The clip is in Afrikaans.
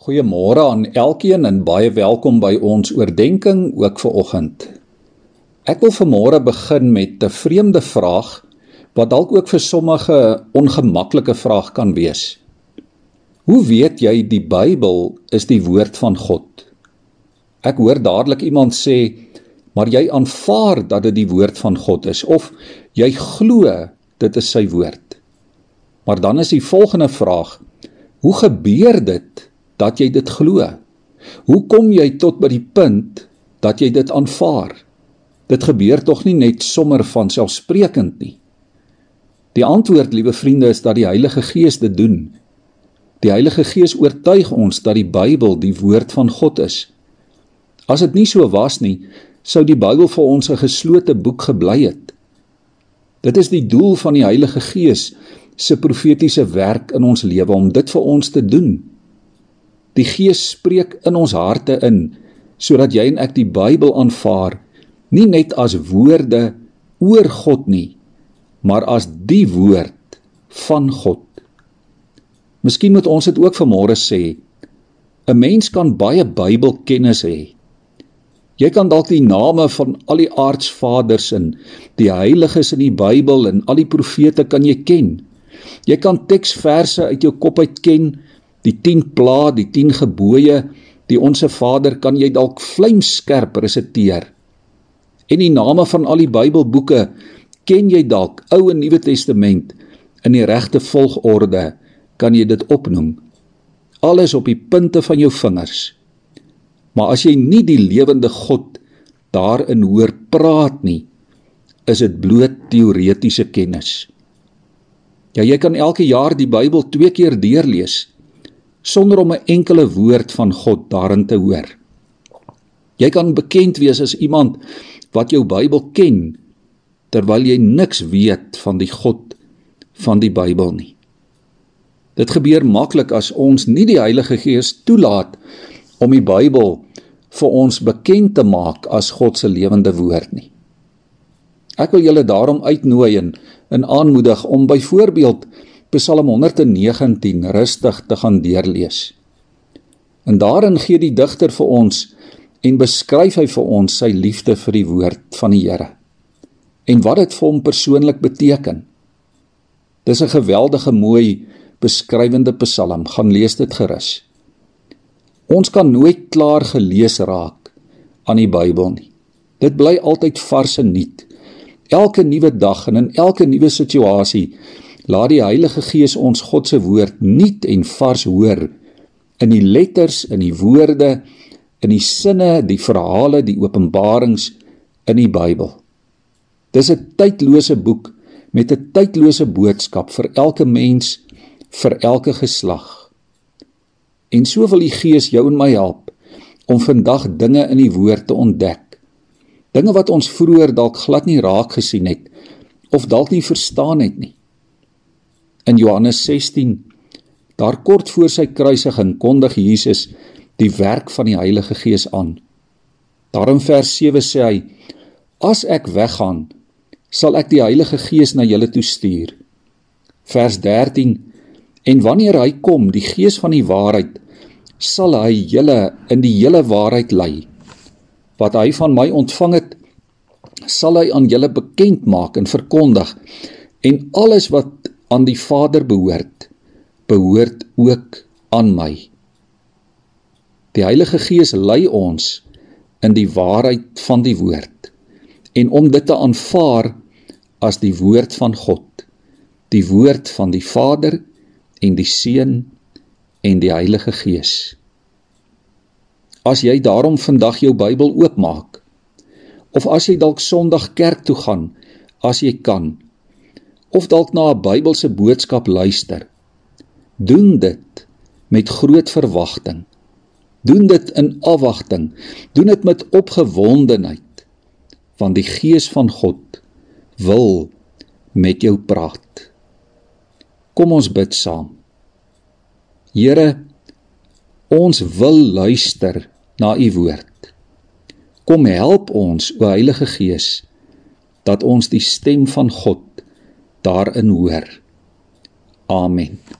Goeiemôre aan elkeen en baie welkom by ons oordeenking ook vir oggend. Ek wil vanmôre begin met 'n vreemde vraag wat dalk ook vir sommige ongemaklike vraag kan wees. Hoe weet jy die Bybel is die woord van God? Ek hoor dadelik iemand sê, maar jy aanvaar dat dit die woord van God is of jy glo dit is sy woord. Maar dan is die volgende vraag: Hoe gebeur dit dat jy dit glo? Hoe kom jy tot by die punt dat jy dit aanvaar? Dit gebeur tog nie net sommer van selfsprekend nie. Die antwoord, liewe vriende, is dat die Heilige Gees dit doen. Die Heilige Gees oortuig ons dat die Bybel die woord van God is. As dit nie so was nie, sou die Bybel vir ons 'n geslote boek gebly het. Dit is die doel van die Heilige Gees se profetiese werk in ons lewe om dit vir ons te doen. Die Gees spreek in ons harte in sodat jy en ek die Bybel aanvaar nie net as woorde oor God nie, maar as die woord van God. Miskien moet ons dit ook vanmôre sê. 'n Mens kan baie Bybelkennis hê. Jy kan dalk die name van al die aardsvaders en die heiliges in die Bybel en al die profete kan jy ken. Jy kan teksverse uit jou kop uit ken die 10 pla, die 10 gebooie, die onsse Vader kan jy dalk vlamskerp resiteer. En die name van al die Bybelboeke ken jy dalk Ou en Nuwe Testament in die regte volgorde kan jy dit opnoem. Alles op die punte van jou vingers. Maar as jy nie die lewende God daarin hoor praat nie, is dit bloot teoretiese kennis. Ja, jy kan elke jaar die Bybel twee keer deurlees sonder om 'n enkele woord van God daarin te hoor. Jy kan bekend wees as iemand wat jou Bybel ken terwyl jy niks weet van die God van die Bybel nie. Dit gebeur maklik as ons nie die Heilige Gees toelaat om die Bybel vir ons bekend te maak as God se lewende woord nie. Ek wil julle daarom uitnooi en, en aanmoedig om byvoorbeeld Psalm 119 rustig te gaan deurlees. En daarin gee die digter vir ons en beskryf hy vir ons sy liefde vir die woord van die Here en wat dit vir hom persoonlik beteken. Dis 'n geweldige mooi beskrywende Psalm, gaan lees dit gerus. Ons kan nooit klaar gelees raak aan die Bybel nie. Dit bly altyd vars en nuut. Elke nuwe dag en in elke nuwe situasie Laat die Heilige Gees ons God se woord nuut en vars hoor in die letters, in die woorde, in die sinne, die verhale, die openbarings in die Bybel. Dis 'n tydlose boek met 'n tydlose boodskap vir elke mens, vir elke geslag. En so wil die Gees jou en my help om vandag dinge in die woord te ontdek. Dinge wat ons vroeër dalk glad nie raak gesien het of dalk nie verstaan het nie in Johannes 16 daar kort voor sy kruisiging kondig Jesus die werk van die Heilige Gees aan. Daar in vers 7 sê hy: As ek weggaan, sal ek die Heilige Gees na julle toe stuur. Vers 13 En wanneer hy kom, die Gees van die waarheid, sal hy julle in die hele waarheid lei. Wat hy van my ontvang het, sal hy aan julle bekend maak en verkondig. En alles wat aan die Vader behoort, behoort ook aan my. Die Heilige Gees lei ons in die waarheid van die woord en om dit te aanvaar as die woord van God, die woord van die Vader en die Seun en die Heilige Gees. As jy daarom vandag jou Bybel oopmaak of as jy dalk Sondag kerk toe gaan, as jy kan, of dalk na 'n Bybelse boodskap luister. Doen dit met groot verwagting. Doen dit in afwagting. Doen dit met opgewondenheid want die Gees van God wil met jou praat. Kom ons bid saam. Here, ons wil luister na u woord. Kom help ons, o Heilige Gees, dat ons die stem van God daarin hoor. Amen.